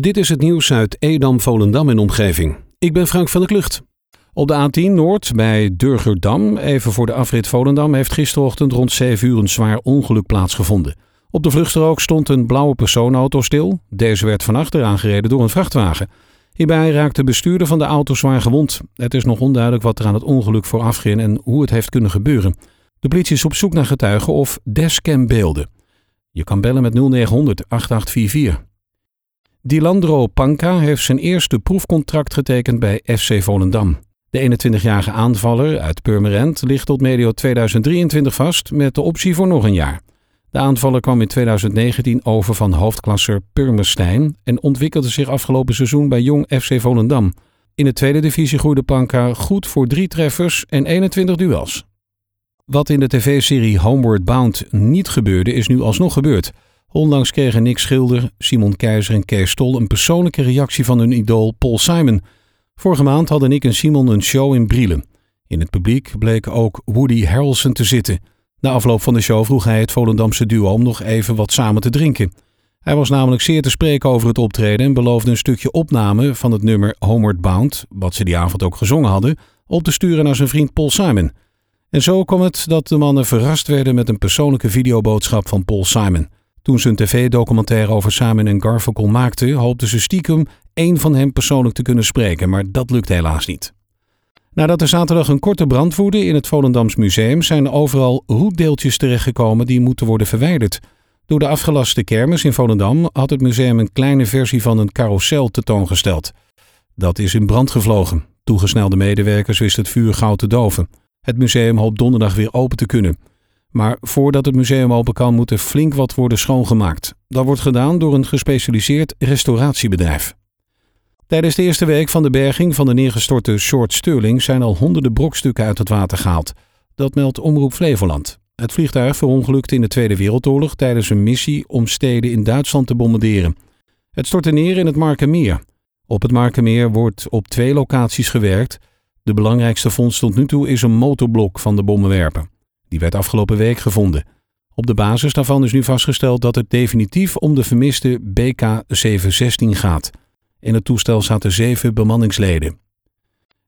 Dit is het nieuws uit Edam, Volendam en omgeving. Ik ben Frank van der Klucht. Op de A10 Noord bij Durgerdam, even voor de afrit Volendam, heeft gisterochtend rond 7 uur een zwaar ongeluk plaatsgevonden. Op de vluchtstrook stond een blauwe persoonauto stil. Deze werd van achter aangereden door een vrachtwagen. Hierbij raakte de bestuurder van de auto zwaar gewond. Het is nog onduidelijk wat er aan het ongeluk vooraf ging en hoe het heeft kunnen gebeuren. De politie is op zoek naar getuigen of dashcambeelden. Je kan bellen met 0900 8844. Dilandro Panka heeft zijn eerste proefcontract getekend bij FC Volendam. De 21-jarige aanvaller uit Purmerend ligt tot medio 2023 vast met de optie voor nog een jaar. De aanvaller kwam in 2019 over van hoofdklasser Purmerstein en ontwikkelde zich afgelopen seizoen bij Jong FC Volendam. In de tweede divisie groeide Panka goed voor drie treffers en 21 duels. Wat in de tv-serie Homeward Bound niet gebeurde, is nu alsnog gebeurd. Onlangs kregen Nick Schilder, Simon Keizer en Kees Stol een persoonlijke reactie van hun idool Paul Simon. Vorige maand hadden Nick en Simon een show in Brielen. In het publiek bleek ook Woody Harrelson te zitten. Na afloop van de show vroeg hij het Volendamse duo om nog even wat samen te drinken. Hij was namelijk zeer te spreken over het optreden en beloofde een stukje opname van het nummer Homeward Bound, wat ze die avond ook gezongen hadden, op te sturen naar zijn vriend Paul Simon. En zo kwam het dat de mannen verrast werden met een persoonlijke videoboodschap van Paul Simon. Toen ze een tv-documentaire over Simon en Garfunkel maakten, hoopten ze stiekem één van hen persoonlijk te kunnen spreken, maar dat lukte helaas niet. Nadat er zaterdag een korte brand woedde in het Volendams Museum, zijn er overal roetdeeltjes terechtgekomen die moeten worden verwijderd. Door de afgelaste kermis in Volendam had het museum een kleine versie van een carousel tentoongesteld. Dat is in brand gevlogen. Toegesnelde medewerkers wisten het vuur gauw te doven. Het museum hoopt donderdag weer open te kunnen. Maar voordat het museum open kan, moet er flink wat worden schoongemaakt. Dat wordt gedaan door een gespecialiseerd restauratiebedrijf. Tijdens de eerste week van de berging van de neergestorte Short Sterling zijn al honderden brokstukken uit het water gehaald. Dat meldt Omroep Flevoland. Het vliegtuig verongelukte in de Tweede Wereldoorlog tijdens een missie om steden in Duitsland te bombarderen. Het stortte neer in het Markermeer. Op het Markermeer wordt op twee locaties gewerkt. De belangrijkste vondst tot nu toe is een motorblok van de bommenwerper. Die werd afgelopen week gevonden. Op de basis daarvan is nu vastgesteld dat het definitief om de vermiste BK-716 gaat. In het toestel zaten zeven bemanningsleden.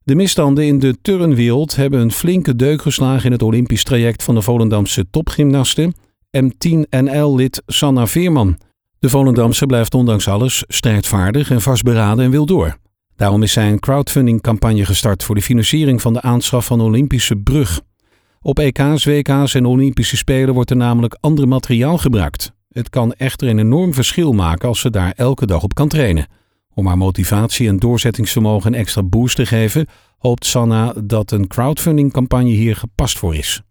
De misstanden in de turnwereld hebben een flinke deuk geslagen in het Olympisch traject van de Volendamse topgymnaste M10NL-lid Sanna Veerman. De Volendamse blijft ondanks alles strijdvaardig en vastberaden en wil door. Daarom is zij een crowdfunding-campagne gestart voor de financiering van de aanschaf van Olympische brug. Op EK's, WK's en Olympische Spelen wordt er namelijk ander materiaal gebruikt. Het kan echter een enorm verschil maken als ze daar elke dag op kan trainen. Om haar motivatie en doorzettingsvermogen een extra boost te geven, hoopt Sanna dat een crowdfunding-campagne hier gepast voor is.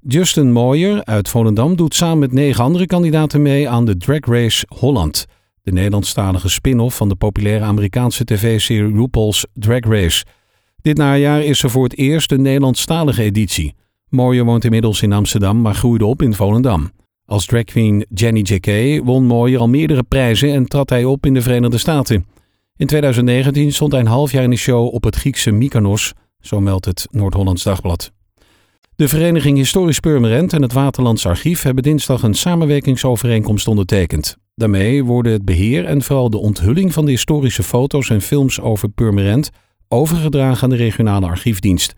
Justin Moyer uit Volendam doet samen met negen andere kandidaten mee aan de Drag Race Holland, de Nederlandstalige spin-off van de populaire Amerikaanse tv-serie RuPaul's Drag Race. Dit najaar is er voor het eerst een Nederlandstalige editie. Moyer woont inmiddels in Amsterdam, maar groeide op in Volendam. Als drag queen Jenny J.K. won Moyer al meerdere prijzen en trad hij op in de Verenigde Staten. In 2019 stond hij een half jaar in de show op het Griekse Mykonos, zo meldt het Noord-Hollands Dagblad. De Vereniging Historisch Purmerend en het Waterlands Archief hebben dinsdag een samenwerkingsovereenkomst ondertekend. Daarmee worden het beheer en vooral de onthulling van de historische foto's en films over Purmerend overgedragen aan de regionale archiefdienst.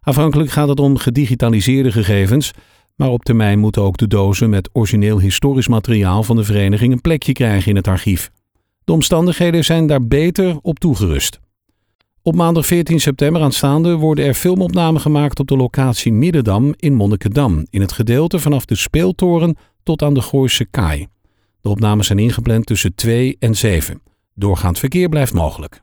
Afhankelijk gaat het om gedigitaliseerde gegevens, maar op termijn moeten ook de dozen met origineel historisch materiaal van de vereniging een plekje krijgen in het archief. De omstandigheden zijn daar beter op toegerust. Op maandag 14 september aanstaande worden er filmopnamen gemaakt op de locatie Middendam in Monnikendam, in het gedeelte vanaf de speeltoren tot aan de Gooise Kaai. De opnames zijn ingepland tussen 2 en 7. Doorgaand verkeer blijft mogelijk.